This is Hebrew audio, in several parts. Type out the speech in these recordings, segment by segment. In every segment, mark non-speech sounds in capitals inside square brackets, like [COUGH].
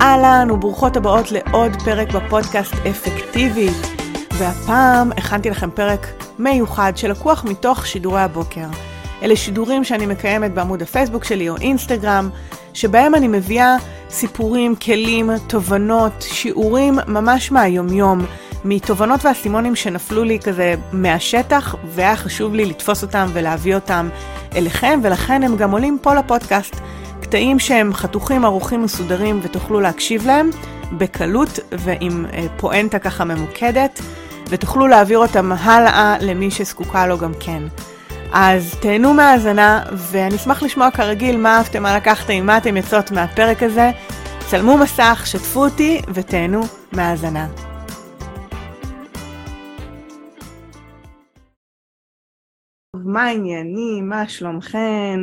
אהלן וברוכות הבאות לעוד פרק בפודקאסט אפקטיבית. והפעם הכנתי לכם פרק מיוחד שלקוח מתוך שידורי הבוקר. אלה שידורים שאני מקיימת בעמוד הפייסבוק שלי או אינסטגרם, שבהם אני מביאה סיפורים, כלים, תובנות, שיעורים ממש מהיומיום, מתובנות ואסימונים שנפלו לי כזה מהשטח, והיה חשוב לי לתפוס אותם ולהביא אותם אליכם, ולכן הם גם עולים פה לפודקאסט. קטעים שהם חתוכים, ערוכים, מסודרים, ותוכלו להקשיב להם בקלות ועם אה, פואנטה ככה ממוקדת, ותוכלו להעביר אותם הלאה למי שזקוקה לו גם כן. אז תהנו מהאזנה, ואני אשמח לשמוע כרגיל מה אהבתם, מה לקחתם, מה אתם יוצאות מהפרק הזה. צלמו מסך, שתפו אותי ותהנו מהאזנה. מה העניינים? מה שלומכן?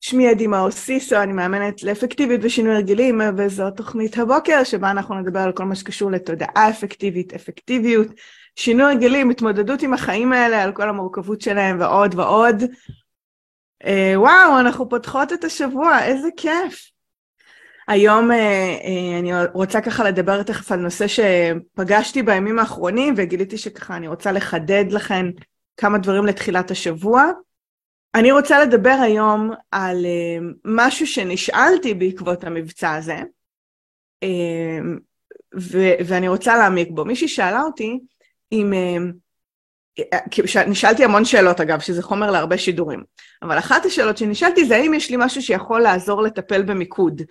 שמי עדי מאוסיסו, אני מאמנת לאפקטיביות ושינוי הרגלים, וזו תוכנית הבוקר שבה אנחנו נדבר על כל מה שקשור לתודעה אפקטיבית, אפקטיביות, שינוי הרגלים, התמודדות עם החיים האלה, על כל המורכבות שלהם ועוד ועוד. אה, וואו, אנחנו פותחות את השבוע, איזה כיף. היום אה, אה, אני רוצה ככה לדבר תכף על נושא שפגשתי בימים האחרונים וגיליתי שככה אני רוצה לחדד לכם כמה דברים לתחילת השבוע. אני רוצה לדבר היום על uh, משהו שנשאלתי בעקבות המבצע הזה, uh, ו- ואני רוצה להעמיק בו. מישהי שאלה אותי אם... Uh, נשאלתי המון שאלות אגב, שזה חומר להרבה שידורים, אבל אחת השאלות שנשאלתי זה האם יש לי משהו שיכול לעזור לטפל במיקוד?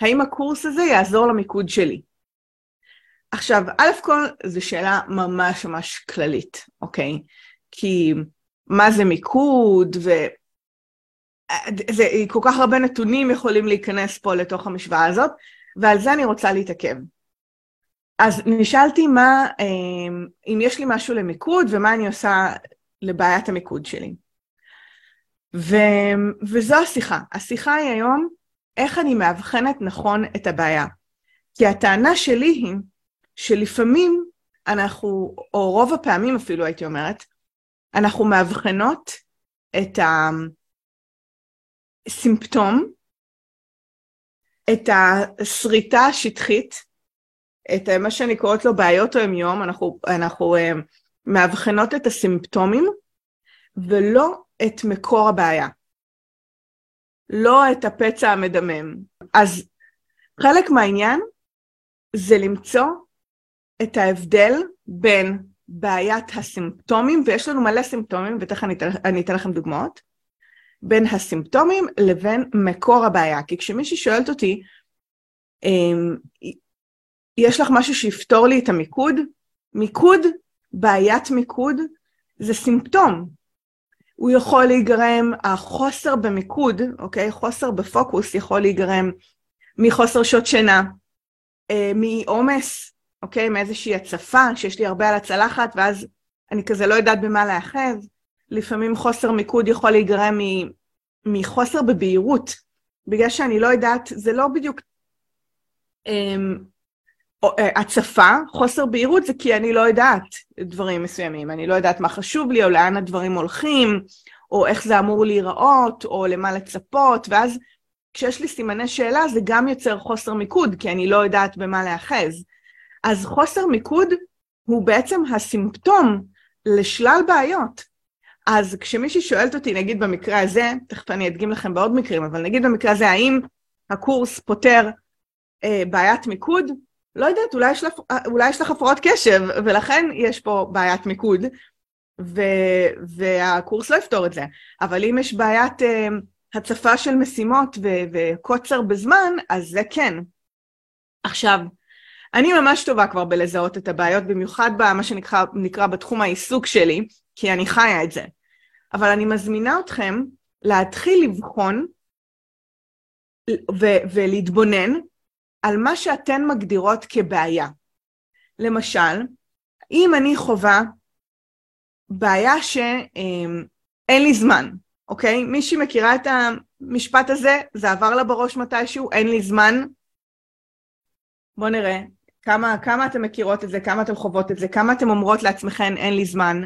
האם הקורס הזה יעזור למיקוד שלי? עכשיו, א' כל זו שאלה ממש ממש כללית, אוקיי? כי מה זה מיקוד, ו... זה, כל כך הרבה נתונים יכולים להיכנס פה לתוך המשוואה הזאת, ועל זה אני רוצה להתעכב. אז נשאלתי מה, אמ, אם יש לי משהו למיקוד ומה אני עושה לבעיית המיקוד שלי. ו, וזו השיחה. השיחה היא היום איך אני מאבחנת נכון את הבעיה. כי הטענה שלי היא שלפעמים אנחנו, או רוב הפעמים אפילו הייתי אומרת, אנחנו מאבחנות את הסימפטום, את השריטה השטחית, את מה שאני קוראת לו בעיות היום-יום, אנחנו, אנחנו uh, מאבחנות את הסימפטומים ולא את מקור הבעיה. לא את הפצע המדמם. אז חלק מהעניין זה למצוא את ההבדל בין בעיית הסימפטומים, ויש לנו מלא סימפטומים, ותכף אני, אני אתן לכם דוגמאות, בין הסימפטומים לבין מקור הבעיה. כי כשמישהי שואלת אותי, אמ, יש לך משהו שיפתור לי את המיקוד? מיקוד, בעיית מיקוד, זה סימפטום. הוא יכול להיגרם, החוסר במיקוד, אוקיי? חוסר בפוקוס יכול להיגרם מחוסר שעות שינה, אה, מעומס, אוקיי? מאיזושהי הצפה, שיש לי הרבה על הצלחת, ואז אני כזה לא יודעת במה להאחז. לפעמים חוסר מיקוד יכול להיגרם מחוסר בבהירות, בגלל שאני לא יודעת, זה לא בדיוק אמ, אה, הצפה, חוסר בהירות זה כי אני לא יודעת דברים מסוימים, אני לא יודעת מה חשוב לי, או לאן הדברים הולכים, או איך זה אמור להיראות, או למה לצפות, ואז כשיש לי סימני שאלה זה גם יוצר חוסר מיקוד, כי אני לא יודעת במה להאחז. אז חוסר מיקוד הוא בעצם הסימפטום לשלל בעיות. אז כשמישהי שואלת אותי, נגיד במקרה הזה, תכף אני אדגים לכם בעוד מקרים, אבל נגיד במקרה הזה, האם הקורס פותר אה, בעיית מיקוד? לא יודעת, אולי יש, לך, אולי יש לך הפרעות קשב, ולכן יש פה בעיית מיקוד, ו, והקורס לא יפתור את זה. אבל אם יש בעיית אה, הצפה של משימות ו, וקוצר בזמן, אז זה כן. עכשיו, אני ממש טובה כבר בלזהות את הבעיות, במיוחד במה שנקרא בתחום העיסוק שלי, כי אני חיה את זה. אבל אני מזמינה אתכם להתחיל לבחון ו- ולהתבונן על מה שאתן מגדירות כבעיה. למשל, אם אני חווה בעיה שאין לי זמן, אוקיי? מישהי מכירה את המשפט הזה? זה עבר לה בראש מתישהו? אין לי זמן? בואו נראה. כמה, כמה אתן מכירות את זה, כמה אתן חוות את זה, כמה אתן אומרות לעצמכן אין לי זמן.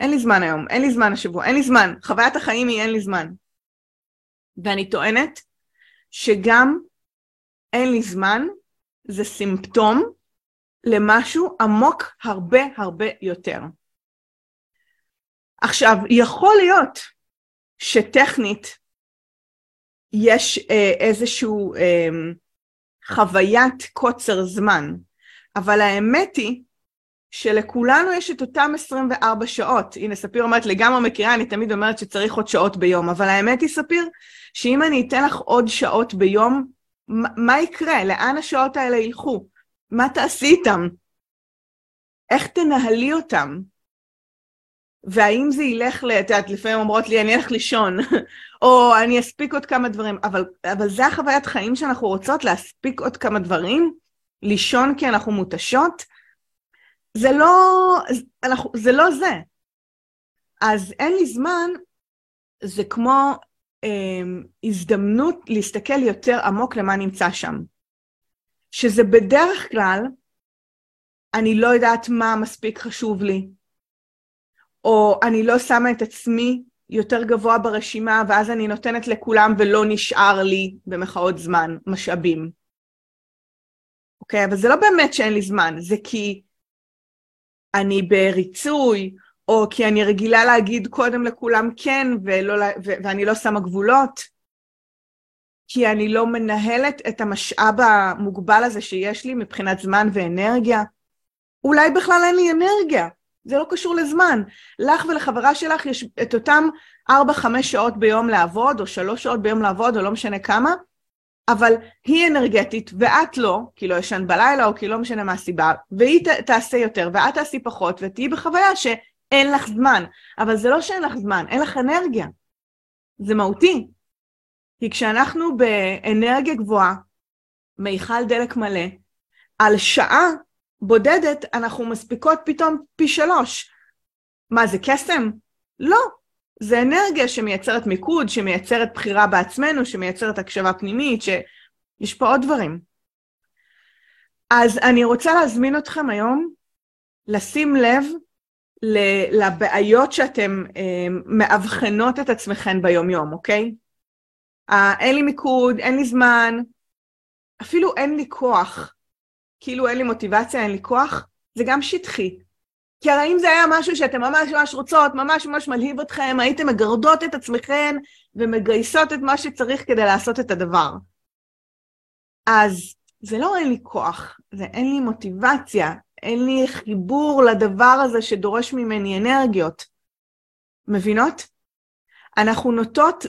אין לי זמן היום, אין לי זמן השבוע, אין לי זמן. חוויית החיים היא אין לי זמן. ואני טוענת שגם אין לי זמן, זה סימפטום למשהו עמוק הרבה הרבה יותר. עכשיו, יכול להיות שטכנית יש אה, איזשהו אה, חוויית קוצר זמן, אבל האמת היא שלכולנו יש את אותם 24 שעות. הנה, ספיר אומרת, לגמרי מכירה, אני תמיד אומרת שצריך עוד שעות ביום, אבל האמת היא, ספיר, שאם אני אתן לך עוד שעות ביום, מה יקרה? לאן השעות האלה ילכו? מה תעשי איתם? איך תנהלי אותם? והאם זה ילך, את יודעת, לפעמים אומרות לי, אני אלך לישון, [LAUGHS] או אני אספיק עוד כמה דברים, אבל, אבל זה החוויית חיים שאנחנו רוצות, להספיק עוד כמה דברים, לישון כי אנחנו מותשות, זה לא, אנחנו, זה לא זה. אז אין לי זמן, זה כמו אה, הזדמנות להסתכל יותר עמוק למה נמצא שם. שזה בדרך כלל, אני לא יודעת מה מספיק חשוב לי, או אני לא שמה את עצמי יותר גבוה ברשימה, ואז אני נותנת לכולם ולא נשאר לי, במחאות זמן, משאבים. אוקיי? אבל זה לא באמת שאין לי זמן, זה כי אני בריצוי, או כי אני רגילה להגיד קודם לכולם כן, ולא, ו- ואני לא שמה גבולות, כי אני לא מנהלת את המשאב המוגבל הזה שיש לי מבחינת זמן ואנרגיה. אולי בכלל אין לי אנרגיה, זה לא קשור לזמן. לך ולחברה שלך יש את אותם 4-5 שעות ביום לעבוד, או 3 שעות ביום לעבוד, או לא משנה כמה, אבל היא אנרגטית ואת לא, כי לא ישן בלילה או כי לא משנה מה הסיבה, והיא ת, תעשה יותר ואת תעשי פחות ותהיי בחוויה שאין לך זמן. אבל זה לא שאין לך זמן, אין לך אנרגיה. זה מהותי. כי כשאנחנו באנרגיה גבוהה, מיכל דלק מלא, על שעה בודדת אנחנו מספיקות פתאום פי שלוש. מה זה קסם? לא. זה אנרגיה שמייצרת מיקוד, שמייצרת בחירה בעצמנו, שמייצרת הקשבה פנימית, שיש פה עוד דברים. אז אני רוצה להזמין אתכם היום לשים לב לבעיות שאתם אה, מאבחנות את עצמכם ביומיום, אוקיי? אה, אין לי מיקוד, אין לי זמן, אפילו אין לי כוח. כאילו אין לי מוטיבציה, אין לי כוח, זה גם שטחי. כי הרי אם זה היה משהו שאתם ממש ממש רוצות, ממש ממש מלהיב אתכם, הייתם מגרדות את עצמכם ומגייסות את מה שצריך כדי לעשות את הדבר. אז זה לא אין לי כוח, זה אין לי מוטיבציה, אין לי חיבור לדבר הזה שדורש ממני אנרגיות. מבינות? אנחנו נוטות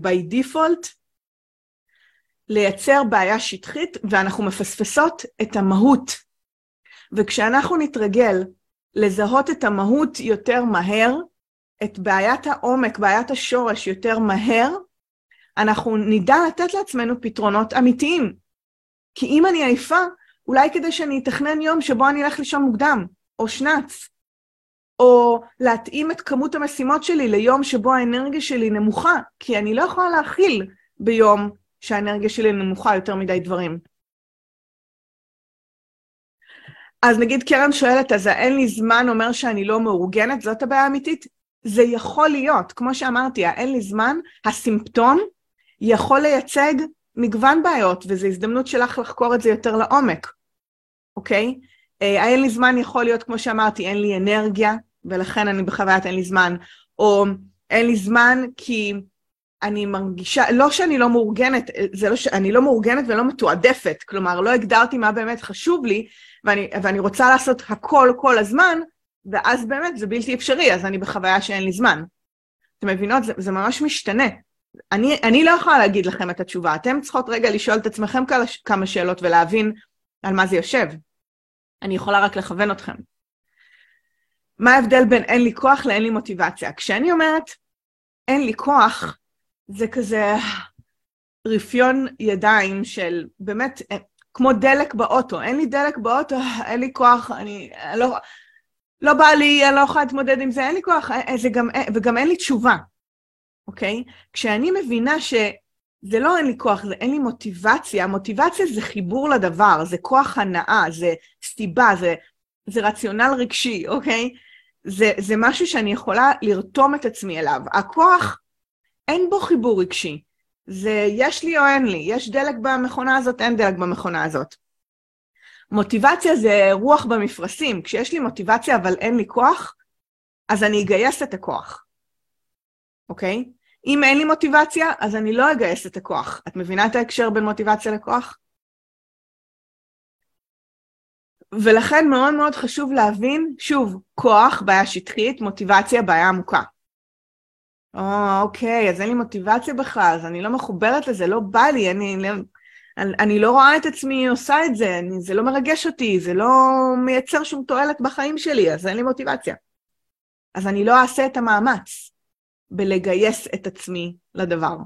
by default לייצר בעיה שטחית ואנחנו מפספסות את המהות וכשאנחנו נתרגל לזהות את המהות יותר מהר, את בעיית העומק, בעיית השורש יותר מהר, אנחנו נדע לתת לעצמנו פתרונות אמיתיים. כי אם אני עייפה, אולי כדי שאני אתכנן יום שבו אני אלך לישון מוקדם, או שנץ, או להתאים את כמות המשימות שלי ליום שבו האנרגיה שלי נמוכה, כי אני לא יכולה להכיל ביום שהאנרגיה שלי נמוכה יותר מדי דברים. אז נגיד קרן שואלת, אז האין לי זמן אומר שאני לא מאורגנת? זאת הבעיה האמיתית? זה יכול להיות, כמו שאמרתי, האין לי זמן, הסימפטום יכול לייצג מגוון בעיות, וזו הזדמנות שלך לחקור את זה יותר לעומק, אוקיי? אה, האין לי זמן יכול להיות, כמו שאמרתי, אין לי אנרגיה, ולכן אני בחוויית אין לי זמן, או אין לי זמן כי אני מרגישה, לא שאני לא מאורגנת, זה לא שאני לא מאורגנת ולא מתועדפת, כלומר לא הגדרתי מה באמת חשוב לי, ואני, ואני רוצה לעשות הכל כל הזמן, ואז באמת זה בלתי אפשרי, אז אני בחוויה שאין לי זמן. אתם מבינות? זה, זה ממש משתנה. אני, אני לא יכולה להגיד לכם את התשובה, אתם צריכות רגע לשאול את עצמכם כמה שאלות ולהבין על מה זה יושב. אני יכולה רק לכוון אתכם. מה ההבדל בין אין לי כוח לאין לי מוטיבציה? כשאני אומרת אין לי כוח, זה כזה רפיון ידיים של באמת, כמו דלק באוטו, אין לי דלק באוטו, [LAUGHS] אין לי כוח, אני לא, לא בא לי, אני לא יכולה להתמודד עם זה, אין לי כוח, אה, זה גם, אה, וגם אין לי תשובה, אוקיי? כשאני מבינה שזה לא אין לי כוח, זה אין לי מוטיבציה, מוטיבציה זה חיבור לדבר, זה כוח הנאה, זה סיבה, זה, זה רציונל רגשי, אוקיי? זה, זה משהו שאני יכולה לרתום את עצמי אליו. הכוח, אין בו חיבור רגשי. זה יש לי או אין לי, יש דלק במכונה הזאת, אין דלק במכונה הזאת. מוטיבציה זה רוח במפרשים, כשיש לי מוטיבציה אבל אין לי כוח, אז אני אגייס את הכוח, אוקיי? אם אין לי מוטיבציה, אז אני לא אגייס את הכוח. את מבינה את ההקשר בין מוטיבציה לכוח? ולכן מאוד מאוד חשוב להבין, שוב, כוח, בעיה שטחית, מוטיבציה, בעיה עמוקה. או, אוקיי, אז אין לי מוטיבציה בכלל, אז אני לא מחוברת לזה, לא בא לי, אני, אני, אני לא רואה את עצמי עושה את זה, אני, זה לא מרגש אותי, זה לא מייצר שום תועלת בחיים שלי, אז אין לי מוטיבציה. אז אני לא אעשה את המאמץ בלגייס את עצמי לדבר.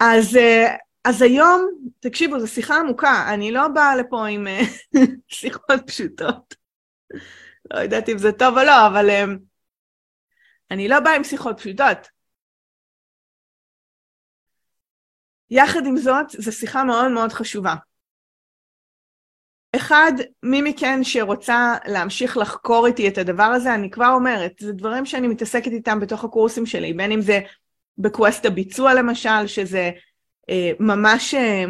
אז, אה, אז היום, תקשיבו, זו שיחה עמוקה, אני לא באה לפה עם אה, [LAUGHS] שיחות פשוטות. לא יודעת אם זה טוב או לא, אבל אה, אני לא באה עם שיחות פשוטות. יחד עם זאת, זו שיחה מאוד מאוד חשובה. אחד, מי מכן שרוצה להמשיך לחקור איתי את הדבר הזה, אני כבר אומרת, זה דברים שאני מתעסקת איתם בתוך הקורסים שלי, בין אם זה בקווסט הביצוע למשל, שזה אה, ממש אה,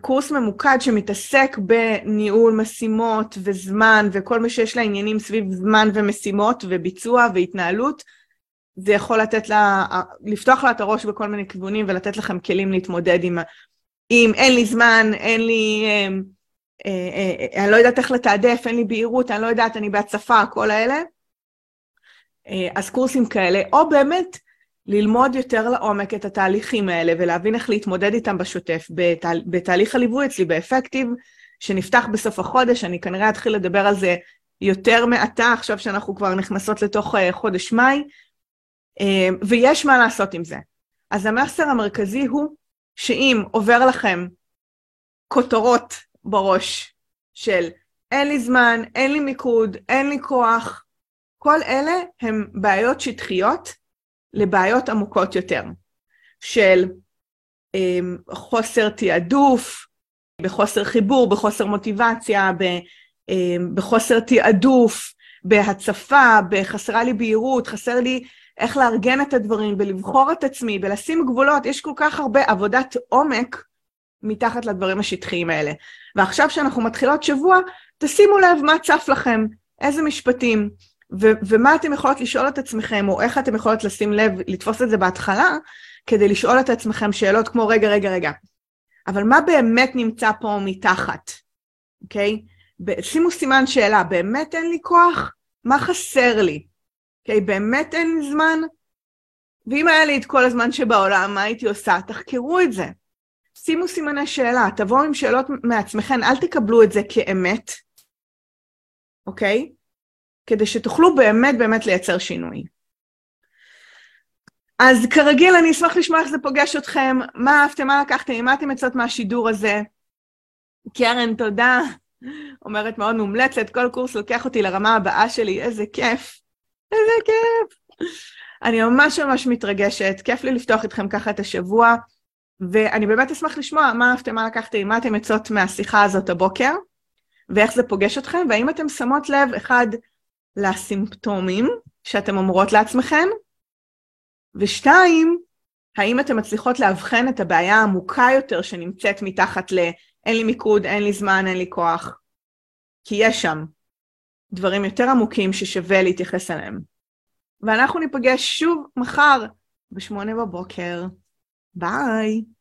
קורס ממוקד שמתעסק בניהול משימות וזמן וכל מה שיש לה עניינים סביב זמן ומשימות וביצוע והתנהלות, זה יכול לתת לה, לפתוח לה את הראש בכל מיני כיוונים ולתת לכם כלים להתמודד עם, עם אין לי זמן, אין לי, אה, אה, אה, אני לא יודעת איך לתעדף, אין לי בהירות, אני לא יודעת, אני בהצפה, כל האלה. אה, אז קורסים כאלה, או באמת ללמוד יותר לעומק את התהליכים האלה ולהבין איך להתמודד איתם בשוטף, בת, בתהליך הליווי אצלי, באפקטיב, שנפתח בסוף החודש, אני כנראה אתחיל לדבר על זה יותר מעתה, עכשיו שאנחנו כבר נכנסות לתוך אה, חודש מאי, אה, ויש מה לעשות עם זה. אז המסר המרכזי הוא שאם עובר לכם כותרות בראש של אין לי זמן, אין לי מיקוד, אין לי כוח, כל אלה הם בעיות שטחיות לבעיות עמוקות יותר, של um, חוסר תעדוף, בחוסר חיבור, בחוסר מוטיבציה, ב, um, בחוסר תעדוף, בהצפה, בחסרה לי בהירות, חסר לי איך לארגן את הדברים, בלבחור את עצמי, בלשים גבולות, יש כל כך הרבה עבודת עומק מתחת לדברים השטחיים האלה. ועכשיו שאנחנו מתחילות שבוע, תשימו לב מה צף לכם, איזה משפטים, ו- ומה אתם יכולות לשאול את עצמכם, או איך אתם יכולות לשים לב, לתפוס את זה בהתחלה, כדי לשאול את עצמכם שאלות כמו רגע, רגע, רגע. אבל מה באמת נמצא פה מתחת, אוקיי? Okay? שימו סימן שאלה, באמת אין לי כוח? מה חסר לי? אוקיי, okay, באמת אין לי זמן? ואם היה לי את כל הזמן שבעולם, מה הייתי עושה? תחקרו את זה. שימו סימני שאלה, תבואו עם שאלות מעצמכם, אל תקבלו את זה כאמת, אוקיי? כדי שתוכלו באמת באמת לייצר שינוי. אז כרגיל אני אשמח לשמוע איך זה פוגש אתכם, מה אהבתם, מה לקחתם, מה אתם יוצאות מהשידור הזה. קרן, תודה. אומרת מאוד מומלצת, כל קורס לוקח אותי לרמה הבאה שלי, איזה כיף. איזה כיף. אני ממש ממש מתרגשת, כיף לי לפתוח איתכם ככה את השבוע. ואני באמת אשמח לשמוע מה אהבתם, מה לקחתם, מה אתם יוצאות מהשיחה הזאת הבוקר, ואיך זה פוגש אתכם, והאם אתם שמות לב, אחד, לסימפטומים שאתם אומרות לעצמכם, ושתיים, האם אתן מצליחות לאבחן את הבעיה העמוקה יותר שנמצאת מתחת ל אין לי מיקוד, אין לי זמן, אין לי כוח. כי יש שם דברים יותר עמוקים ששווה להתייחס אליהם. ואנחנו ניפגש שוב מחר בשמונה בבוקר. Bye.